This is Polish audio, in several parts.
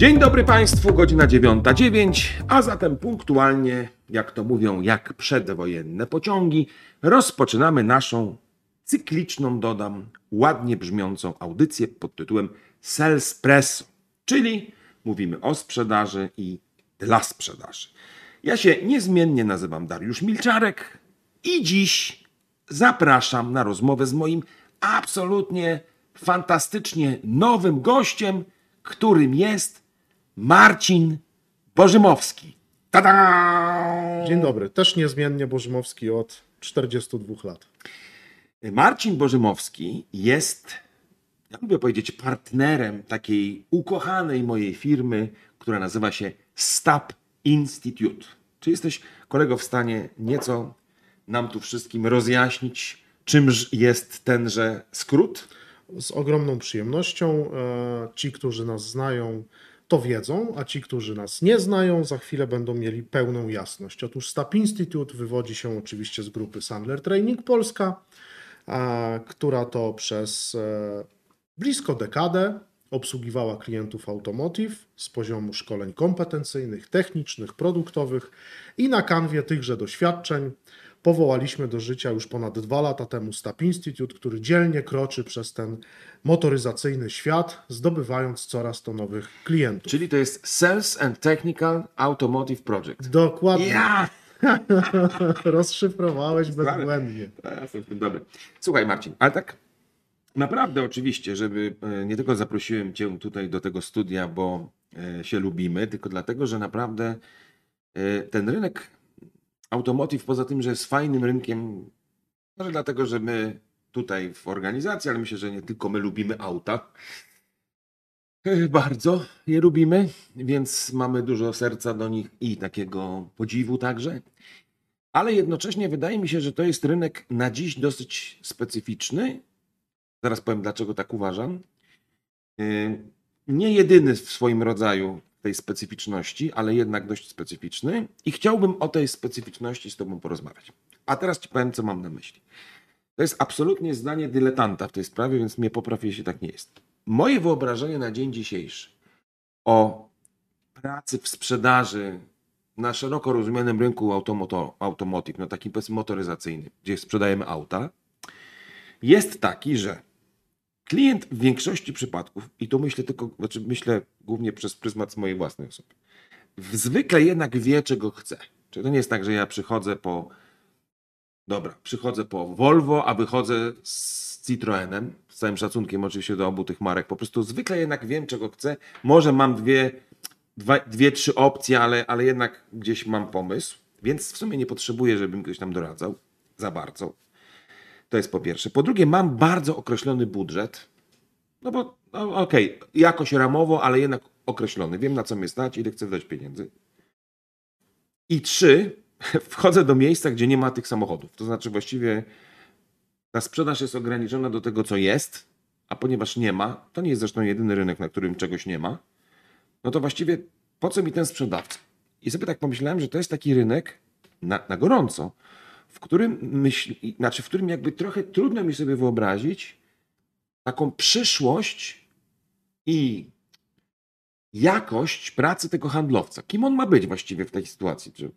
Dzień dobry Państwu, godzina 9.09, a zatem punktualnie, jak to mówią, jak przedwojenne pociągi, rozpoczynamy naszą cykliczną, dodam, ładnie brzmiącą audycję pod tytułem Salespresso, czyli mówimy o sprzedaży i dla sprzedaży. Ja się niezmiennie nazywam Dariusz Milczarek i dziś zapraszam na rozmowę z moim absolutnie fantastycznie nowym gościem, którym jest Marcin Bożymowski. Tada! Dzień dobry, też niezmiennie Bożymowski od 42 lat. Marcin Bożymowski jest, ja lubię powiedzieć, partnerem takiej ukochanej mojej firmy, która nazywa się Stap Institute. Czy jesteś, kolego, w stanie nieco nam tu wszystkim rozjaśnić, czymż jest tenże skrót? Z ogromną przyjemnością. E, ci, którzy nas znają, to wiedzą, a ci, którzy nas nie znają, za chwilę będą mieli pełną jasność. Otóż STAP Institute wywodzi się oczywiście z grupy Sandler Training Polska, która to przez e, blisko dekadę obsługiwała klientów automotive z poziomu szkoleń kompetencyjnych, technicznych, produktowych i na kanwie tychże doświadczeń powołaliśmy do życia już ponad dwa lata temu STAP Institute, który dzielnie kroczy przez ten motoryzacyjny świat, zdobywając coraz to nowych klientów. Czyli to jest Sales and Technical Automotive Project. Dokładnie. Ja! Rozszyfrowałeś bezbłędnie. Ja jestem w tym dobry. Słuchaj Marcin, ale tak naprawdę oczywiście, żeby e, nie tylko zaprosiłem Cię tutaj do tego studia, bo e, się lubimy, tylko dlatego, że naprawdę e, ten rynek automotive, poza tym, że jest fajnym rynkiem, może dlatego, że my tutaj w organizacji, ale myślę, że nie tylko my lubimy auta. Bardzo je lubimy, więc mamy dużo serca do nich i takiego podziwu także. Ale jednocześnie wydaje mi się, że to jest rynek na dziś dosyć specyficzny. Zaraz powiem, dlaczego tak uważam. Yy, nie jedyny w swoim rodzaju tej specyficzności, ale jednak dość specyficzny. I chciałbym o tej specyficzności z Tobą porozmawiać. A teraz Ci powiem, co mam na myśli. To jest absolutnie zdanie dyletanta w tej sprawie, więc mnie popraw, jeśli tak nie jest. Moje wyobrażenie na dzień dzisiejszy o pracy w sprzedaży na szeroko rozumianym rynku automoto, automotive, no takim powiedzmy motoryzacyjnym, gdzie sprzedajemy auta, jest taki, że klient w większości przypadków, i tu myślę tylko, znaczy myślę głównie przez pryzmat mojej własnej osoby, zwykle jednak wie, czego chce. Czyli to nie jest tak, że ja przychodzę po Dobra, przychodzę po Volvo, a wychodzę z Citroenem, z całym szacunkiem oczywiście do obu tych marek. Po prostu zwykle jednak wiem, czego chcę. Może mam dwie, dwa, dwie trzy opcje, ale, ale jednak gdzieś mam pomysł, więc w sumie nie potrzebuję, żebym ktoś tam doradzał za bardzo. To jest po pierwsze. Po drugie, mam bardzo określony budżet. No bo, no, okej, okay, jakoś ramowo, ale jednak określony. Wiem, na co mnie stać, ile chcę wydać pieniędzy. I trzy, wchodzę do miejsca, gdzie nie ma tych samochodów. To znaczy właściwie ta sprzedaż jest ograniczona do tego, co jest, a ponieważ nie ma, to nie jest zresztą jedyny rynek, na którym czegoś nie ma, no to właściwie po co mi ten sprzedawca? I sobie tak pomyślałem, że to jest taki rynek na, na gorąco, w którym myśl, znaczy w którym jakby trochę trudno mi sobie wyobrazić taką przyszłość i jakość pracy tego handlowca. Kim on ma być właściwie w tej sytuacji? Czy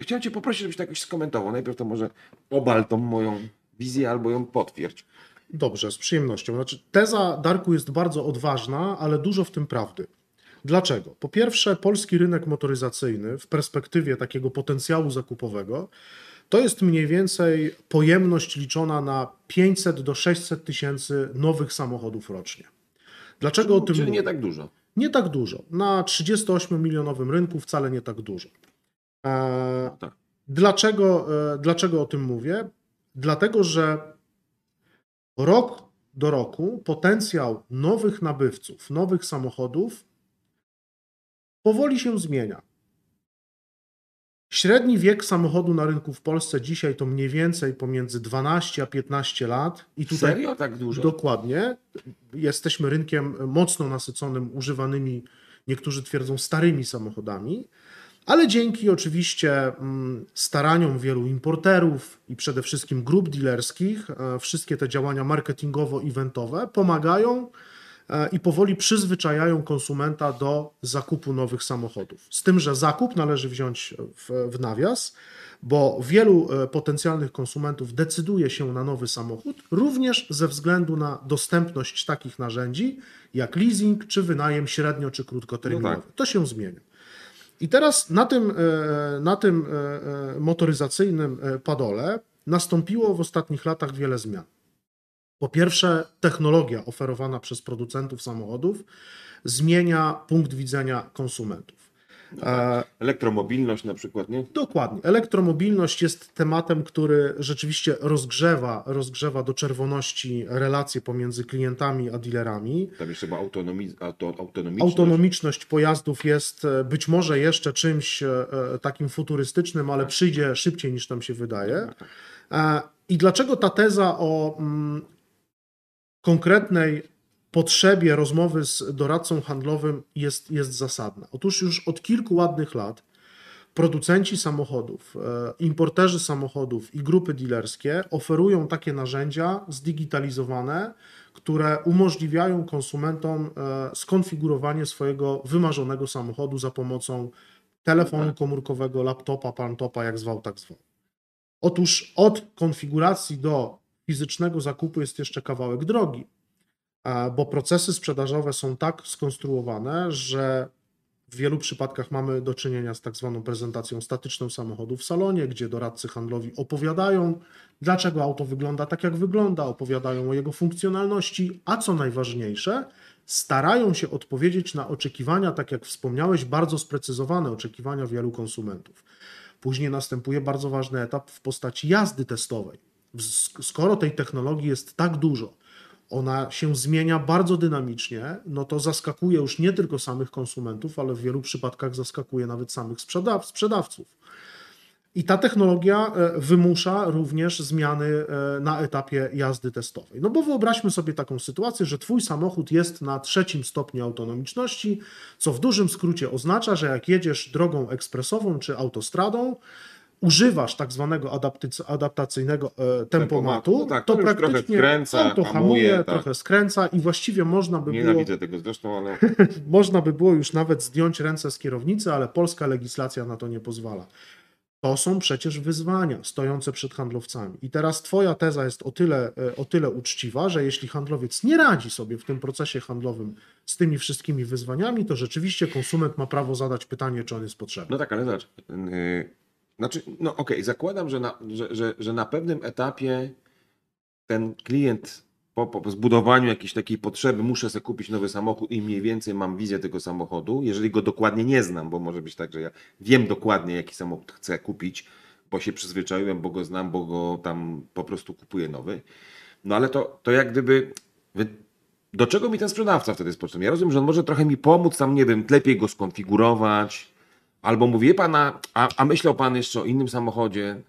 Chciałem Cię poprosić, żebyś to jakoś skomentował. Najpierw to może obal tą moją wizję albo ją potwierdź. Dobrze, z przyjemnością. Znaczy, teza Darku jest bardzo odważna, ale dużo w tym prawdy. Dlaczego? Po pierwsze, polski rynek motoryzacyjny w perspektywie takiego potencjału zakupowego to jest mniej więcej pojemność liczona na 500 do 600 tysięcy nowych samochodów rocznie. Dlaczego o tym Czyli mówię? nie tak dużo. Nie tak dużo. Na 38-milionowym rynku wcale nie tak dużo. E, tak. Dlaczego, e, dlaczego o tym mówię? Dlatego, że rok do roku potencjał nowych nabywców, nowych samochodów powoli się zmienia. Średni wiek samochodu na rynku w Polsce dzisiaj to mniej więcej pomiędzy 12 a 15 lat. I tutaj Serio? Tak dużo? Dokładnie. Jesteśmy rynkiem mocno nasyconym używanymi, niektórzy twierdzą, starymi samochodami ale dzięki oczywiście mm, staraniom wielu importerów i przede wszystkim grup dealerskich, e, wszystkie te działania marketingowo-eventowe pomagają i powoli przyzwyczajają konsumenta do zakupu nowych samochodów. Z tym, że zakup należy wziąć w, w nawias, bo wielu e, potencjalnych konsumentów decyduje się na nowy samochód, również ze względu na dostępność takich narzędzi jak leasing czy wynajem średnio czy krótkoterminowy. No tak. To się zmienia. I teraz na tym, e, na tym e, e, motoryzacyjnym e, padole nastąpiło w ostatnich latach wiele zmian. Po pierwsze, technologia oferowana przez producentów samochodów zmienia punkt widzenia konsumentów. E, Elektromobilność na przykład, nie? Dokładnie. Elektromobilność jest tematem, który rzeczywiście rozgrzewa, rozgrzewa do czerwoności relacje pomiędzy klientami a dealerami. Tam jeszcze była autonomi, auto, autonomiczność. Autonomiczność pojazdów jest e, być może jeszcze czymś e, takim futurystycznym, ale przyjdzie szybciej niż nam się wydaje. E, I dlaczego ta teza o mm, konkretnej potrzebie rozmowy z doradcą handlowym jest, jest zasadna? Otóż już od kilku ładnych lat producenci samochodów, e, importerzy samochodów i grupy dealerskie oferują takie narzędzia zdigitalizowane, które umożliwiają konsumentom e, skonfigurowanie swojego wymarzonego samochodu za pomocą telefonu komórkowego, laptopa, pantopa, jak zwał, tak zwał. Otóż od konfiguracji do fizycznego zakupu jest jeszcze kawałek drogi, bo procesy sprzedażowe są tak skonstruowane, że w wielu przypadkach mamy do czynienia z tak zwaną prezentacją statyczną samochodu w salonie, gdzie doradcy handlowi opowiadają, dlaczego auto wygląda tak, jak wygląda, opowiadają o jego funkcjonalności, a co najważniejsze, starają się odpowiedzieć na oczekiwania, tak jak wspomniałeś, bardzo sprecyzowane oczekiwania wielu konsumentów. Później następuje bardzo ważny etap w postaci jazdy testowej. Sk- Skoro tej technologii jest tak dużo, ona się zmienia bardzo dynamicznie, no to zaskakuje już nie tylko samych konsumentów, ale w wielu przypadkach zaskakuje nawet samych sprzedaw- sprzedawców. I ta technologia e, wymusza również zmiany e, na etapie jazdy testowej. No bo wyobraźmy sobie taką sytuację, że Twój samochód jest na trzecim stopniu autonomiczności, co w dużym skrócie oznacza, że jak jedziesz drogą ekspresową czy autostradą, używasz tak zwanego adaptacyjnego e, tempomatu, No tak, to już trochę praktycznie skręca, auto hamuje, hamuje, tak. trochę skręca i właściwie można by było Nienawidzę tego zresztą, ale można by było już nawet zdjąć ręce z kierownicy, ale polska legislacja na to nie pozwala. To są przecież wyzwania stojące przed handlowcami. I teraz Twoja teza jest o tyle, e, o tyle uczciwa, że jeśli handlowiec nie radzi sobie w tym procesie handlowym z tymi wszystkimi wyzwaniami, to rzeczywiście konsument ma prawo zadać pytanie, czy on jest potrzebny. No tak, ale zobacz. Znaczy, no okej, zakładam, że na, że, że, że na pewnym etapie ten klient po, po zbudowaniu jakiejś takiej potrzeby, muszę sobie kupić nowy samochód i mniej więcej mam wizję tego samochodu, jeżeli go dokładnie nie znam, bo może być tak, że ja wiem dokładnie, jaki samochód chcę kupić, bo się przyzwyczaiłem, bo go znam, bo go tam po prostu kupuję nowy. No ale to, to jak gdyby. Do czego mi ten sprzedawca wtedy jest potrzebny? Ja rozumiem, że on może trochę mi pomóc, tam nie wiem, lepiej go skonfigurować, albo mówię pana, a, a myślał pan jeszcze o innym samochodzie.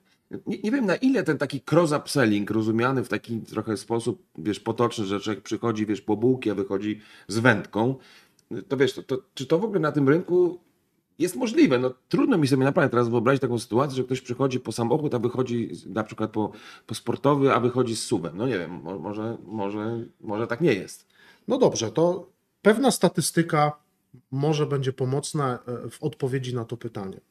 Nie, nie wiem na ile ten taki cross-upselling, rozumiany w taki trochę sposób, wiesz, potoczny, że człowiek przychodzi, wiesz, po bułki, a wychodzi z wędką, to wiesz, to, to, czy to w ogóle na tym rynku jest możliwe? No trudno mi sobie naprawdę teraz wyobrazić taką sytuację, że ktoś przychodzi po samochód, a wychodzi na przykład po, po sportowy, a wychodzi z suwem. No nie wiem, mo- może, może, może tak nie jest. No dobrze, to pewna statystyka może będzie pomocna e, w odpowiedzi na to pytanie.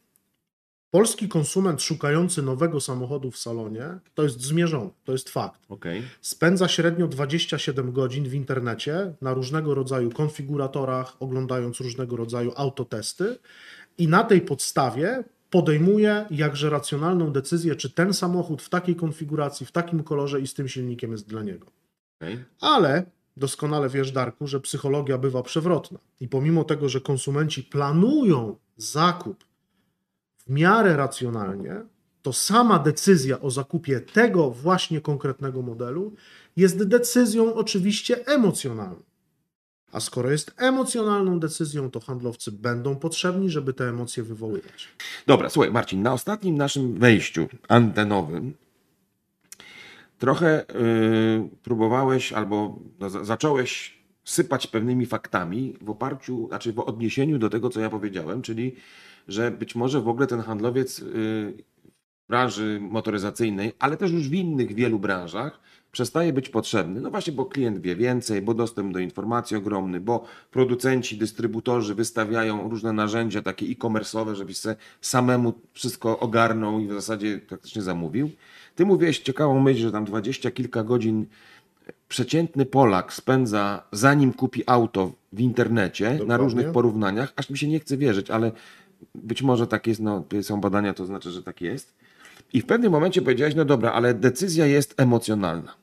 Polski konsument szukający nowego samochodu w salonie to jest zmierzony, to jest fakt. Okej. Spędza średnio 27 godzin w internecie na różnego rodzaju konfiguratorach, oglądając różnego rodzaju autotesty i na tej podstawie podejmuje jakże racjonalną decyzję, czy ten samochód w takiej konfiguracji, w takim kolorze i z tym silnikiem jest dla niego. okej. Ale doskonale wiesz, Darku, że psychologia bywa przewrotna. I pomimo tego, że konsumenci planują zakup w miarę racjonalnie, to sama decyzja o zakupie tego właśnie konkretnego modelu jest decyzją oczywiście emocjonalną. A skoro jest emocjonalną decyzją, to handlowcy będą potrzebni, żeby te emocje wywoływać. Dobra, słuchaj, Marcin, na ostatnim naszym wejściu antenowym trochę yy, próbowałeś albo no, za- zacząłeś sypać pewnymi faktami w oparciu, znaczy w odniesieniu do tego, co ja powiedziałem, czyli że być może w ogóle ten handlowiec yy, branży motoryzacyjnej, ale też już w innych wielu branżach, przestaje być potrzebny. No właśnie, bo klient wie więcej, bo dostęp do informacji ogromny, bo producenci, dystrybutorzy wystawiają różne narzędzia takie e-commerce'owe, żebyś se samemu wszystko ogarnął i w zasadzie praktycznie zamówił. Ty mówiłeś ciekawą myśl, że tam dwadzieścia kilka godzin przeciętny Polak spędza, zanim kupi auto w internecie, Dokładnie. na różnych porównaniach, aż mi się nie chce wierzyć, ale być może tak jest, no, są badania, to znaczy, że tak jest. I w pewnym momencie powiedziałeś, no dobra, ale decyzja jest emocjonalna.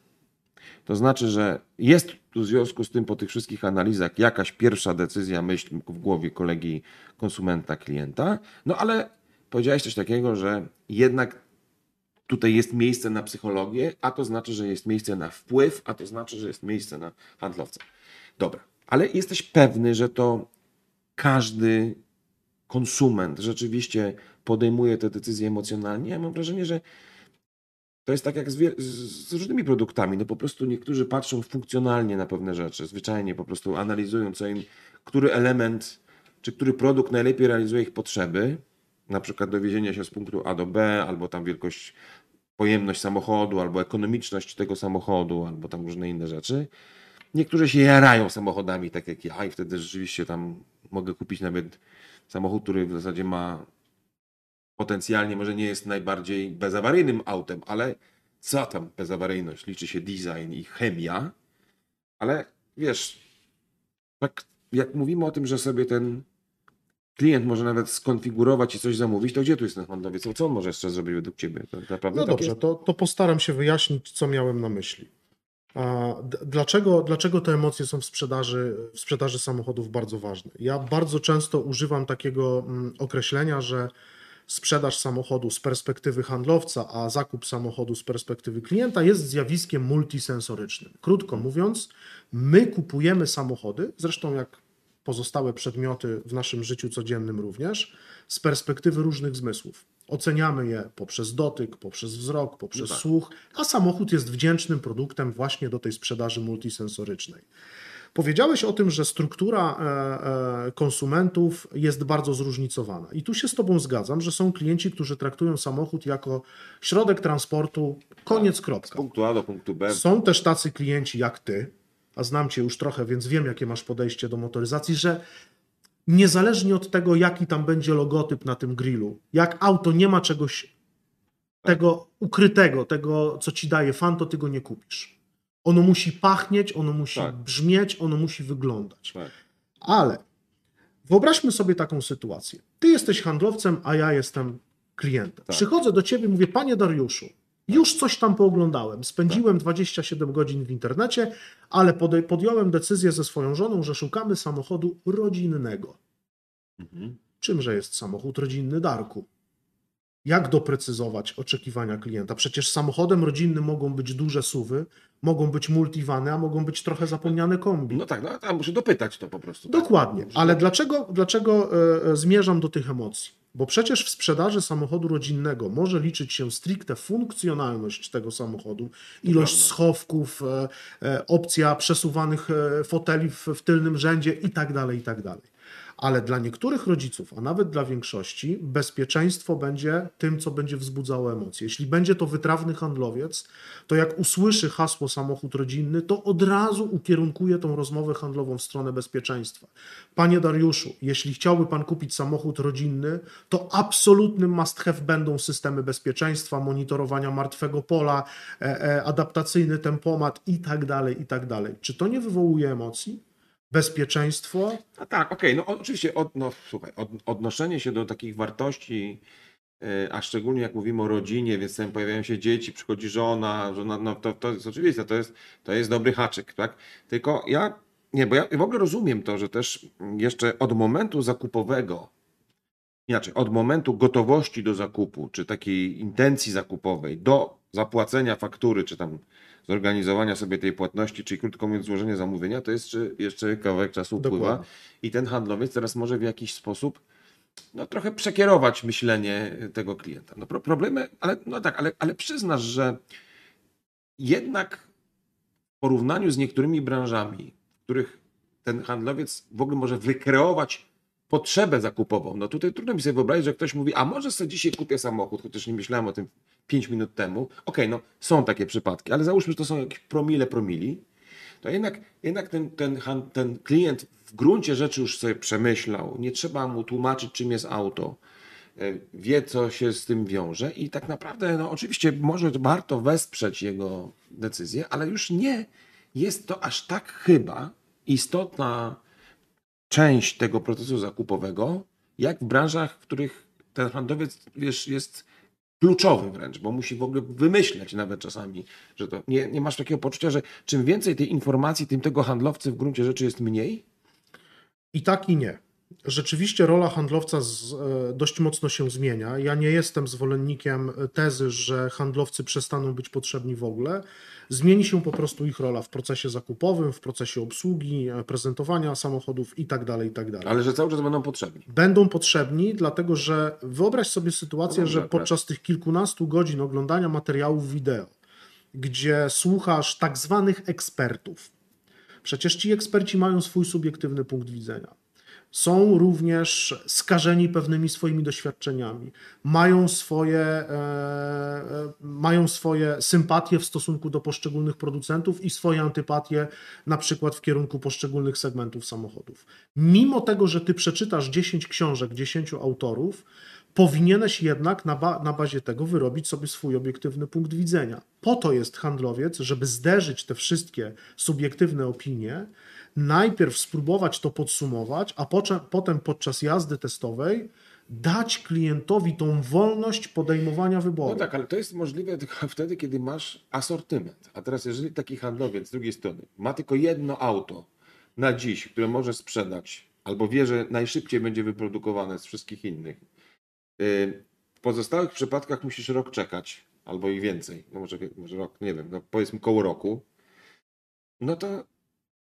To znaczy, że jest tu w związku z tym po tych wszystkich analizach jakaś pierwsza decyzja, myśl w głowie kolegi konsumenta, klienta, no ale powiedziałeś coś takiego, że jednak tutaj jest miejsce na psychologię, a to znaczy, że jest miejsce na wpływ, a to znaczy, że jest miejsce na handlowca. Dobra, ale jesteś pewny, że to każdy konsument rzeczywiście podejmuje te decyzje emocjonalnie? Ja mam wrażenie, że to jest tak jak z, z różnymi produktami. No po prostu niektórzy patrzą funkcjonalnie na pewne rzeczy, zwyczajnie po prostu analizują, co im, który element, czy który produkt najlepiej realizuje ich potrzeby, na przykład dowiezienia się z punktu A do B, albo tam wielkość, pojemność samochodu, albo ekonomiczność tego samochodu, albo tam różne inne rzeczy. Niektórzy się jarają samochodami, tak jak ja, i wtedy rzeczywiście tam mogę kupić nawet samochód, który w zasadzie ma potencjalnie może nie jest najbardziej bezawaryjnym autem, ale co tam bezawaryjność? Liczy się design i chemia, ale wiesz, tak jak mówimy o tym, że sobie ten klient może nawet skonfigurować i coś zamówić, to gdzie tu jest ten handlowiec? Co on może jeszcze zrobić według ciebie? To naprawdę No tak dobrze, to, to postaram się wyjaśnić, co miałem na myśli. A Dlaczego, dlaczego te emocje są w sprzedaży, w sprzedaży samochodów bardzo ważne? Ja bardzo często używam takiego mm, określenia, że sprzedaż samochodu z perspektywy handlowca, a zakup samochodu z perspektywy klienta jest zjawiskiem multisensorycznym. Krótko mówiąc, my kupujemy samochody, zresztą jak pozostałe przedmioty w naszym życiu codziennym również, z perspektywy różnych zmysłów. Oceniamy je poprzez dotyk, poprzez wzrok, poprzez No tak. słuch, a samochód jest wdzięcznym produktem właśnie do tej sprzedaży multisensorycznej. Powiedziałeś o tym, że struktura e, e, konsumentów jest bardzo zróżnicowana. I tu się z Tobą zgadzam, że są klienci, którzy traktują samochód jako środek transportu, koniec, Z kropka. punktu A do punktu B. Są też tacy klienci jak Ty, a znam Cię już trochę, więc wiem, jakie masz podejście do motoryzacji, że niezależnie od tego, jaki tam będzie logotyp na tym grillu, jak auto nie ma czegoś tego ukrytego, tego, co Ci daje fan, to Ty go nie kupisz. Ono musi pachnieć, ono musi Tak. brzmieć, ono musi wyglądać. Tak. Ale wyobraźmy sobie taką sytuację. Ty jesteś handlowcem, a ja jestem klientem. Tak. Przychodzę do ciebie, mówię, panie Dariuszu, już coś tam pooglądałem. Spędziłem 27 godzin w internecie, ale podjąłem decyzję ze swoją żoną, że szukamy samochodu rodzinnego. Mhm. Czymże jest samochód rodzinny, Darku? Jak doprecyzować oczekiwania klienta? Przecież samochodem rodzinnym mogą być duże suwy, mogą być multivany, a mogą być trochę zapomniane kombi. No tak, no, tam muszę dopytać to po prostu. tak. Dokładnie, Muszę ale dlaczego, dlaczego e, e, zmierzam do tych emocji? Bo przecież w sprzedaży samochodu rodzinnego może liczyć się stricte funkcjonalność tego samochodu, ilość schowków, e, opcja przesuwanych foteli w, w tylnym rzędzie i tak Ale dla niektórych rodziców, a nawet dla większości, bezpieczeństwo będzie tym, co będzie wzbudzało emocje. Jeśli będzie to wytrawny handlowiec, to jak usłyszy hasło samochód rodzinny, to od razu ukierunkuje tą rozmowę handlową w stronę bezpieczeństwa. Panie Dariuszu, jeśli chciałby Pan kupić samochód rodzinny, to absolutnym must have będą systemy bezpieczeństwa, monitorowania martwego pola, e, e, adaptacyjny tempomat i tak dalej, i tak dalej. Czy to nie wywołuje emocji? Bezpieczeństwo? A tak, okej, no oczywiście, od, no, słuchaj, od, odnoszenie się do takich wartości, yy, a szczególnie jak mówimy o rodzinie, więc tam pojawiają się dzieci, przychodzi żona, żona no to, to jest oczywiste, to jest, to jest dobry haczyk, tak? Tylko ja, nie, bo ja w ogóle rozumiem to, że też jeszcze od momentu zakupowego, inaczej, od momentu gotowości do zakupu, czy takiej intencji zakupowej, do zapłacenia faktury, czy tam zorganizowania sobie tej płatności, czyli krótko mówiąc złożenie zamówienia, to jest jeszcze, jeszcze kawałek czasu upływa. Dokładnie. I ten handlowiec teraz może w jakiś sposób no, trochę przekierować myślenie tego klienta. No, pro, problemy, ale, no tak, ale, ale przyznasz, że jednak w porównaniu z niektórymi branżami, w których ten handlowiec w ogóle może wykreować potrzebę zakupową. No tutaj trudno mi sobie wyobrazić, że ktoś mówi, a może sobie dzisiaj kupię samochód, chociaż nie myślałem o tym 5 minut temu. Okej, no są takie przypadki, ale załóżmy, że to są jakieś promile promili, to jednak, jednak ten, ten, ten klient w gruncie rzeczy już sobie przemyślał, nie trzeba mu tłumaczyć, czym jest auto, e, wie, co się z tym wiąże i tak naprawdę, no oczywiście może warto wesprzeć jego decyzję, ale już nie jest to aż tak chyba istotna część tego procesu zakupowego, jak w branżach, w których ten handlowiec wiesz, jest kluczowy wręcz, bo musi w ogóle wymyśleć nawet czasami, że to nie, nie masz takiego poczucia, że czym więcej tej informacji, tym tego handlowcy w gruncie rzeczy jest mniej? I tak i nie. Rzeczywiście rola handlowca z, e, dość mocno się zmienia. Ja nie jestem zwolennikiem tezy, że handlowcy przestaną być potrzebni w ogóle. Zmieni się po prostu ich rola w procesie zakupowym, w procesie obsługi, e, prezentowania samochodów itd. itd. Ale że cały czas będą potrzebni. Będą potrzebni, dlatego że wyobraź sobie sytuację, No że podczas tych kilkunastu godzin oglądania materiałów wideo, gdzie słuchasz tak zwanych ekspertów, przecież ci eksperci mają swój subiektywny punkt widzenia. Są również skażeni pewnymi swoimi doświadczeniami, mają swoje, e, e, mają swoje sympatie w stosunku do poszczególnych producentów i swoje antypatie, na przykład w kierunku poszczególnych segmentów samochodów. Mimo tego, że ty przeczytasz 10 książek, 10 autorów, powinieneś jednak na, ba- na bazie tego wyrobić sobie swój obiektywny punkt widzenia. Po to jest handlowiec, żeby zderzyć te wszystkie subiektywne opinie, najpierw spróbować to podsumować, a potem podczas jazdy testowej dać klientowi tą wolność podejmowania wyboru. No tak, ale to jest możliwe tylko wtedy, kiedy masz asortyment. A teraz, jeżeli taki handlowiec z drugiej strony ma tylko jedno auto na dziś, które może sprzedać, albo wie, że najszybciej będzie wyprodukowane z wszystkich innych, yy, w pozostałych przypadkach musisz rok czekać, albo i więcej, no może, może rok, nie wiem, no powiedzmy koło roku, no to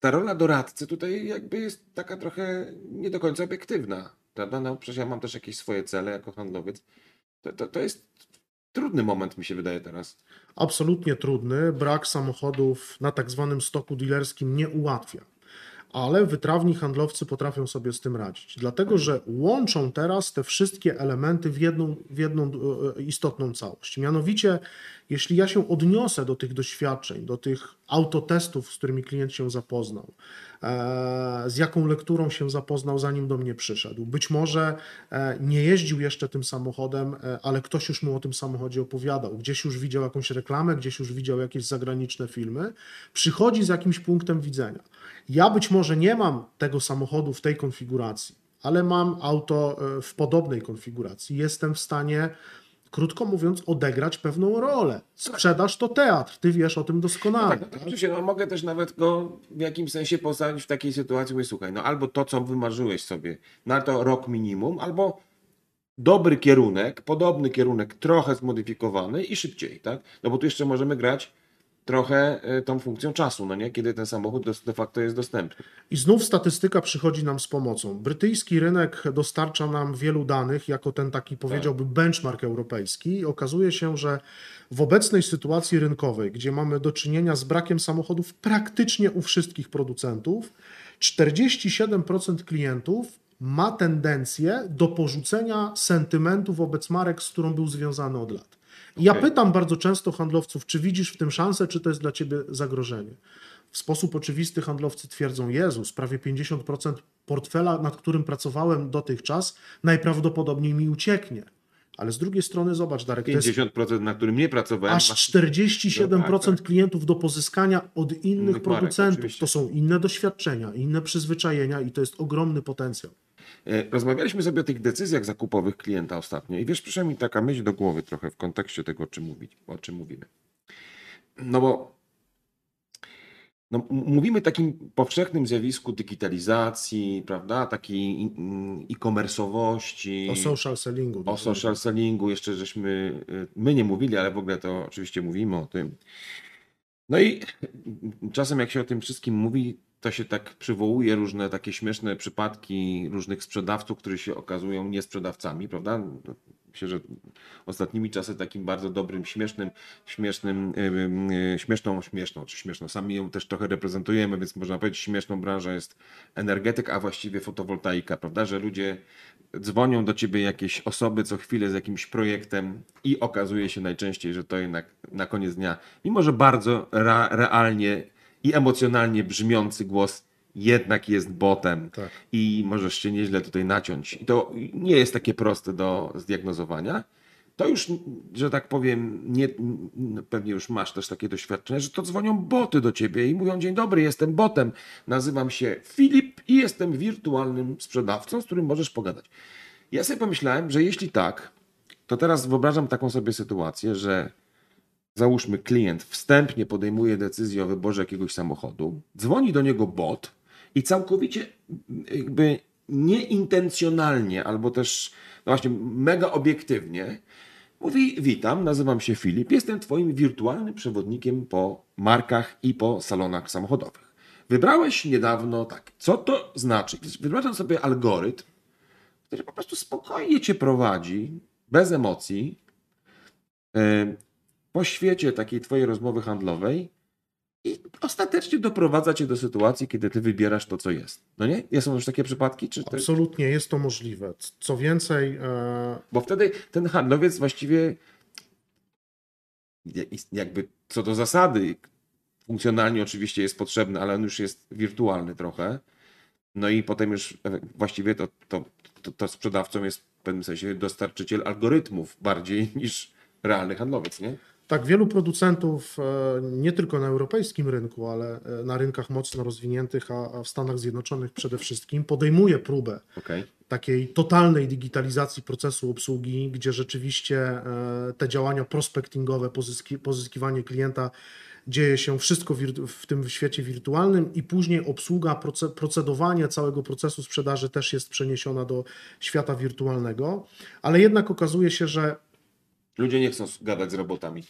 ta rola doradcy tutaj jakby jest taka trochę nie do końca obiektywna. Prawda? No przecież ja mam też jakieś swoje cele jako handlowiec. To, to, to jest trudny moment, mi się wydaje teraz. absolutnie trudny. Brak samochodów na tak zwanym stoku dealerskim nie ułatwia. Ale wytrawni handlowcy potrafią sobie z tym radzić, dlatego że łączą teraz te wszystkie elementy w jedną, w jedną e, istotną całość. Mianowicie, jeśli ja się odniosę do tych doświadczeń, do tych autotestów, z którymi klient się zapoznał, z jaką lekturą się zapoznał, zanim do mnie przyszedł, być może e, nie jeździł jeszcze tym samochodem, e, ale ktoś już mu o tym samochodzie opowiadał, gdzieś już widział jakąś reklamę, gdzieś już widział jakieś zagraniczne filmy, przychodzi z jakimś punktem widzenia. Ja być może nie mam tego samochodu w tej konfiguracji, ale mam auto e, w podobnej konfiguracji. Jestem w stanie, krótko mówiąc, odegrać pewną rolę. Sprzedaż to teatr, ty wiesz o tym doskonale. Tak, no, tak, oczywiście, no, mogę też nawet go w jakimś sensie postawić w takiej sytuacji, mówię, słuchaj, no albo to, co wymarzyłeś sobie, na to rok minimum, albo dobry kierunek, podobny kierunek, trochę zmodyfikowany i szybciej, tak? No bo tu jeszcze możemy grać trochę e, tą funkcją czasu, no nie? Kiedy ten samochód de- facto jest dostępny. I znów statystyka przychodzi nam z pomocą. Brytyjski rynek dostarcza nam wielu danych, jako ten taki powiedziałby benchmark europejski. I okazuje się, że w obecnej sytuacji rynkowej, gdzie mamy do czynienia z brakiem samochodów praktycznie u wszystkich producentów, 47% klientów ma tendencję do porzucenia sentymentu wobec marek, z którą był związany od lat. I ja pytam bardzo często handlowców, czy widzisz w tym szansę, czy to jest dla ciebie zagrożenie. W sposób oczywisty handlowcy twierdzą, Jezus, prawie 50% portfela, nad którym pracowałem dotychczas, najprawdopodobniej mi ucieknie. Ale z drugiej strony zobacz, Darek, to jest 50%, na którym nie pracowałem, aż masz- 47% No tak, klientów do pozyskania od innych marek, producentów. oczywiście. to są inne doświadczenia, inne przyzwyczajenia i to jest ogromny potencjał. E, Rozmawialiśmy sobie o tych decyzjach zakupowych klienta ostatnio i wiesz, przyszła mi taka myśl do głowy trochę w kontekście tego, o czym, mówić, o czym mówimy. No bo no, mówimy o takim powszechnym zjawisku digitalizacji, prawda, takiej mm, e-commerce'owości, O social sellingu. o social sellingu, jeszcze żeśmy, y, my nie mówili, ale w ogóle to oczywiście mówimy o tym. No i czasem jak się o tym wszystkim mówi, to się tak przywołuje różne takie śmieszne przypadki różnych sprzedawców, którzy się okazują niesprzedawcami, prawda? Myślę, że ostatnimi czasy takim bardzo dobrym, śmiesznym, śmiesznym, yy, śmieszną, śmieszną, czy śmieszną, sami ją też trochę reprezentujemy, więc można powiedzieć, śmieszną branżą jest energetyk, a właściwie fotowoltaika, prawda, że ludzie dzwonią do ciebie jakieś osoby co chwilę z jakimś projektem i okazuje się najczęściej, że to jednak na koniec dnia, mimo że bardzo realnie i emocjonalnie brzmiący głos jednak jest botem Tak. i możesz się nieźle tutaj naciąć. I to nie jest takie proste do zdiagnozowania. To już, że tak powiem, nie, n- pewnie już masz też takie doświadczenie, że to dzwonią boty do ciebie i mówią: Dzień dobry, jestem botem, nazywam się Filip i jestem wirtualnym sprzedawcą, z którym możesz pogadać. Ja sobie pomyślałem, że jeśli tak, to teraz wyobrażam taką sobie sytuację, że załóżmy klient wstępnie podejmuje decyzję o wyborze jakiegoś samochodu, dzwoni do niego bot i całkowicie jakby nieintencjonalnie albo też no właśnie mega obiektywnie mówi witam, nazywam się Filip, jestem twoim wirtualnym przewodnikiem po markach i po salonach samochodowych. Wybrałeś niedawno tak. Co to znaczy? Wybrałem sobie algorytm, który po prostu spokojnie cię prowadzi, bez emocji, e, po świecie takiej twojej rozmowy handlowej i ostatecznie doprowadza cię do sytuacji, kiedy ty wybierasz to, co jest. No nie? Są już takie przypadki? Czy to... Absolutnie jest to możliwe. Co więcej, e, Bo wtedy ten handlowiec właściwie jakby co do zasady funkcjonalnie oczywiście jest potrzebny, ale on już jest wirtualny trochę. No i potem już właściwie to, to, to, to sprzedawcą jest w pewnym sensie dostarczyciel algorytmów bardziej niż realny handlowiec, nie? Tak, wielu producentów, e, nie tylko na europejskim rynku, ale e, na rynkach mocno rozwiniętych, a w Stanach Zjednoczonych przede wszystkim, podejmuje próbę Okej. takiej totalnej digitalizacji procesu obsługi, gdzie rzeczywiście e, te działania prospectingowe, pozyski, pozyskiwanie klienta dzieje się wszystko w tym świecie wirtualnym i później obsługa, proce- procedowanie całego procesu sprzedaży też jest przeniesiona do świata wirtualnego, ale jednak okazuje się, że Ludzie nie chcą gadać z robotami.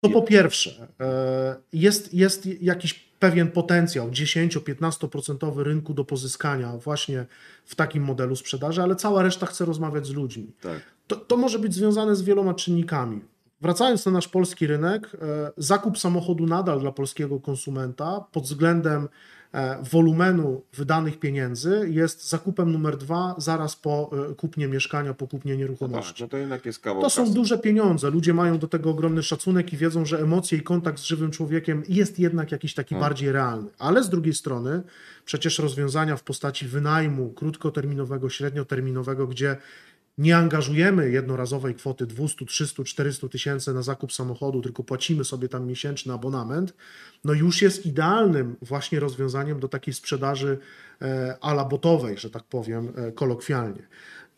to po pierwsze, e, jest, jest jakiś pewien potencjał 10-15% rynku do pozyskania właśnie w takim modelu sprzedaży, ale cała reszta chce rozmawiać z ludźmi. Tak. To, to może być związane z wieloma czynnikami. Wracając na nasz polski rynek, e, zakup samochodu nadal dla polskiego konsumenta pod względem e, wolumenu wydanych pieniędzy jest zakupem numer dwa zaraz po e, kupnie mieszkania, po kupnie Tak, nieruchomości. no to jednak jest kawał To są kasy. duże pieniądze. Ludzie mają do tego ogromny szacunek i wiedzą, że emocje i kontakt z żywym człowiekiem jest jednak jakiś taki Hmm. bardziej realny. Ale z drugiej strony, przecież rozwiązania w postaci wynajmu krótkoterminowego, średnioterminowego, gdzie nie angażujemy jednorazowej kwoty 200, 300, 400 tysięcy na zakup samochodu, tylko płacimy sobie tam miesięczny abonament, no już jest idealnym właśnie rozwiązaniem do takiej sprzedaży e, ala botowej, że tak powiem e, kolokwialnie.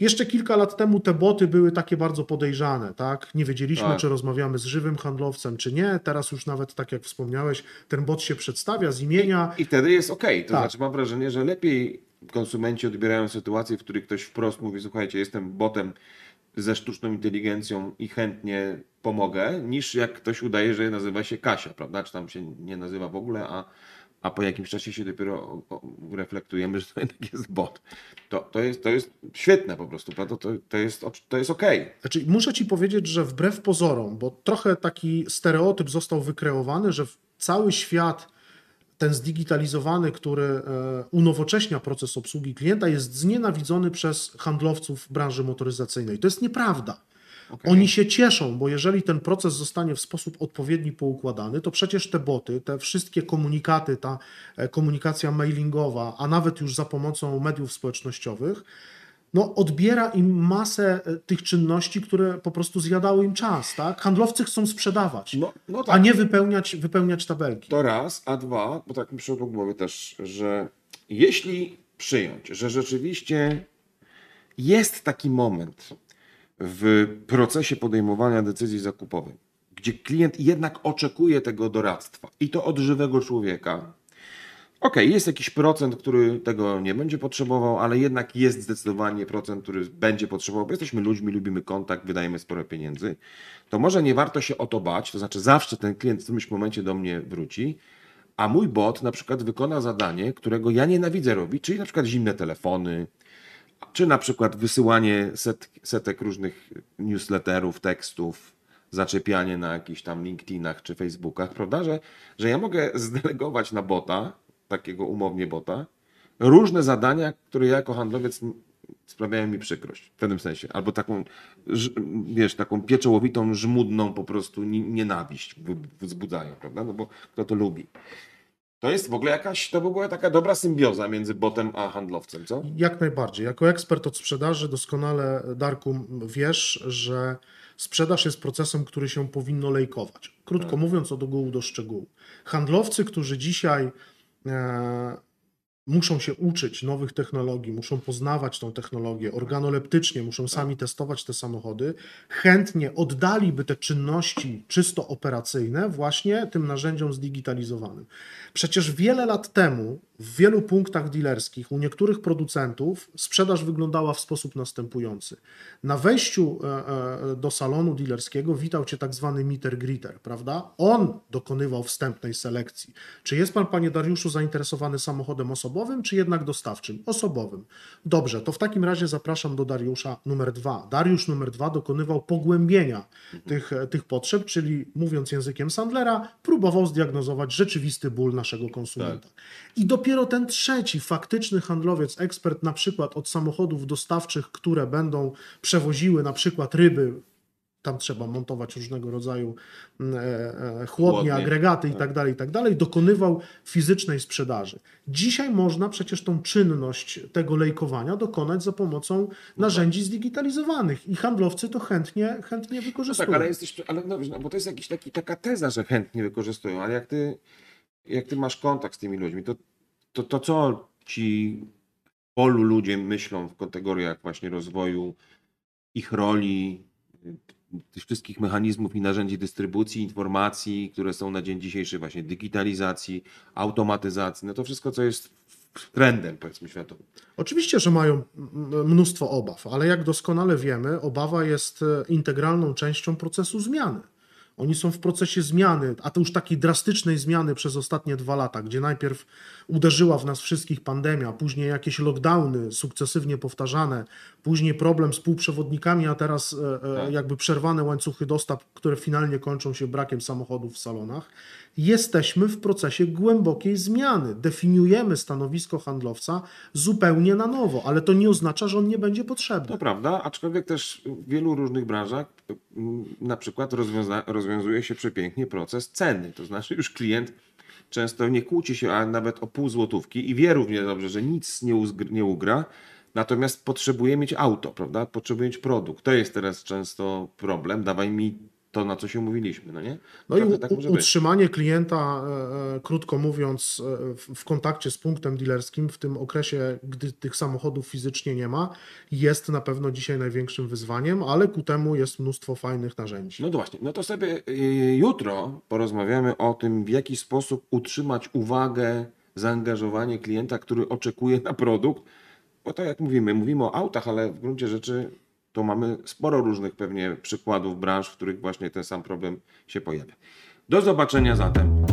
Jeszcze kilka lat temu te boty były takie bardzo podejrzane, tak? Nie wiedzieliśmy, Tak. czy rozmawiamy z żywym handlowcem, czy nie. Teraz już nawet, tak jak wspomniałeś, ten bot się przedstawia z imienia. I wtedy jest ok. To Tak. znaczy mam wrażenie, że lepiej konsumenci odbierają sytuacje, w których ktoś wprost mówi, słuchajcie, jestem botem ze sztuczną inteligencją i chętnie pomogę, niż jak ktoś udaje, że nazywa się Kasia, prawda? Czy tam się nie nazywa w ogóle, a, a po jakimś czasie się dopiero reflektujemy, że to jednak jest bot. To, to, jest, to jest świetne po prostu, prawda? To, to jest, to jest okej. Znaczy, muszę ci powiedzieć, że wbrew pozorom, bo trochę taki stereotyp został wykreowany, że cały świat ten zdigitalizowany, który e, unowocześnia proces obsługi klienta, jest znienawidzony przez handlowców branży motoryzacyjnej. To jest nieprawda. Okej. Oni się cieszą, bo jeżeli ten proces zostanie w sposób odpowiedni poukładany, to przecież te boty, te wszystkie komunikaty, ta e, komunikacja mailingowa, a nawet już za pomocą mediów społecznościowych, no, odbiera im masę e, tych czynności, które po prostu zjadały im czas. Tak? Handlowcy chcą sprzedawać, No, no a tak. nie wypełniać, wypełniać tabelki. To raz, a dwa, bo tak mi przyszło do głowy też, że jeśli przyjąć, że rzeczywiście jest taki moment w procesie podejmowania decyzji zakupowej, gdzie klient jednak oczekuje tego doradztwa i to od żywego człowieka. Okej, jest jakiś procent, który tego nie będzie potrzebował, ale jednak jest zdecydowanie procent, który będzie potrzebował, bo jesteśmy ludźmi, lubimy kontakt, wydajemy sporo pieniędzy. To może nie warto się o to bać, to znaczy zawsze ten klient w którymś momencie do mnie wróci, a mój bot na przykład wykona zadanie, którego ja nienawidzę robić, czyli na przykład zimne telefony, czy na przykład wysyłanie set, setek różnych newsletterów, tekstów, zaczepianie na jakichś tam LinkedInach czy Facebookach, prawda? Że, że ja mogę zdelegować na bota, takiego umownie bota, różne zadania, które ja jako handlowiec sprawiają mi przykrość w pewnym sensie. Albo taką, wiesz, taką pieczołowitą, żmudną po prostu ni- nienawiść wzbudzają, prawda? No bo kto to lubi. To jest w ogóle jakaś, to by była taka dobra symbioza między botem a handlowcem, co? Jak najbardziej. Jako ekspert od sprzedaży doskonale, Darku, wiesz, że sprzedaż jest procesem, który się powinno lejkować. Krótko Tak. mówiąc, od ogółu do szczegółu. Handlowcy, którzy dzisiaj e, muszą się uczyć nowych technologii, muszą poznawać tą technologię organoleptycznie, muszą sami testować te samochody, chętnie oddaliby te czynności czysto operacyjne właśnie tym narzędziom zdigitalizowanym. Przecież wiele lat temu w wielu punktach dealerskich u niektórych producentów sprzedaż wyglądała w sposób następujący. Na wejściu e, e, do salonu dealerskiego witał cię tak zwany meter greeter, prawda? On dokonywał wstępnej selekcji. Czy jest pan, panie Dariuszu, zainteresowany samochodem osobowym, czy jednak dostawczym? Osobowym. Dobrze, to w takim razie zapraszam do Dariusza numer dwa. Dariusz numer dwa dokonywał pogłębienia tych, tych potrzeb, czyli mówiąc językiem Sandlera, próbował zdiagnozować rzeczywisty ból naszego konsumenta. I dopiero ten trzeci, faktyczny handlowiec, ekspert na przykład od samochodów dostawczych, które będą przewoziły na przykład ryby, tam trzeba montować różnego rodzaju mm, e, e, chłodnie, Chłodnie, agregaty i tak dalej, i tak dalej, dokonywał fizycznej sprzedaży. Dzisiaj można przecież tą czynność tego lejkowania dokonać za pomocą narzędzi zdigitalizowanych i handlowcy to chętnie, chętnie No wykorzystują. tak, ale jesteś, ale no, no, bo to jest taki, taka teza, że chętnie wykorzystują, ale jak ty, jak ty masz kontakt z tymi ludźmi, to, to, to co ci polu ludzie myślą w kategoriach właśnie rozwoju ich roli, tych wszystkich mechanizmów i narzędzi dystrybucji informacji, które są na dzień dzisiejszy właśnie digitalizacji, automatyzacji, no to wszystko, co jest trendem, powiedzmy, światowym. Oczywiście, że mają mnóstwo obaw, ale jak doskonale wiemy, obawa jest integralną częścią procesu zmiany. Oni są w procesie zmiany, a to już takiej drastycznej zmiany przez ostatnie dwa lata, gdzie najpierw uderzyła w nas wszystkich pandemia, później jakieś lockdowny sukcesywnie powtarzane, później problem z półprzewodnikami, a teraz e, e, Tak. jakby przerwane łańcuchy dostaw, które finalnie kończą się brakiem samochodów w salonach. Jesteśmy w procesie głębokiej zmiany. Definiujemy stanowisko handlowca zupełnie na nowo, ale to nie oznacza, że on nie będzie potrzebny. To prawda, aczkolwiek też w wielu różnych branżach na przykład rozwiąza- rozwiązuje się przepięknie proces ceny. To znaczy już klient często nie kłóci się a nawet o pół złotówki i wie równie dobrze, że nic nie, uzgr- nie ugra, natomiast potrzebuje mieć auto, prawda? Potrzebuje mieć produkt. To jest teraz często problem. Dawaj mi to, na co się umówiliśmy, no nie? No i tak może być. utrzymanie klienta, e, e, krótko mówiąc, e, w, kontakcie z punktem dealerskim w tym okresie, gdy tych samochodów fizycznie nie ma, jest na pewno dzisiaj największym wyzwaniem, ale ku temu jest mnóstwo fajnych narzędzi. No to właśnie, no to sobie jutro porozmawiamy o tym, w jaki sposób utrzymać uwagę, zaangażowanie klienta, który oczekuje na produkt, bo to jak mówimy, mówimy o autach, ale w gruncie rzeczy to mamy sporo różnych pewnie przykładów branż, w których właśnie ten sam problem się pojawia. Do zobaczenia zatem